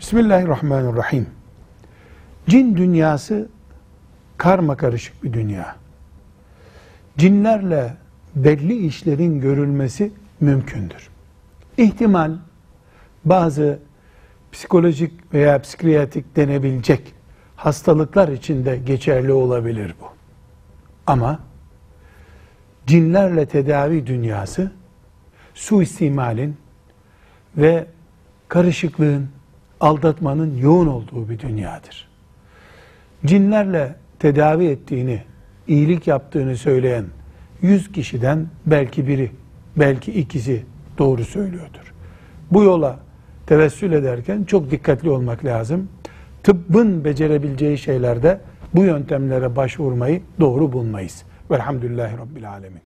Bismillahirrahmanirrahim. Cin dünyası karma karışık bir dünya. Cinlerle belli işlerin görülmesi mümkündür. İhtimal bazı psikolojik veya psikiyatrik denebilecek hastalıklar için de geçerli olabilir bu. Ama cinlerle tedavi dünyası suistimalin ve karışıklığın, aldatmanın yoğun olduğu bir dünyadır. Cinlerle tedavi ettiğini, iyilik yaptığını söyleyen yüz kişiden belki biri, belki ikisi doğru söylüyordur. Bu yola tevessül ederken çok dikkatli olmak lazım. Tıbbın becerebileceği şeylerde bu yöntemlere başvurmayı doğru bulmayız. Velhamdülillahi Rabbil Alemin.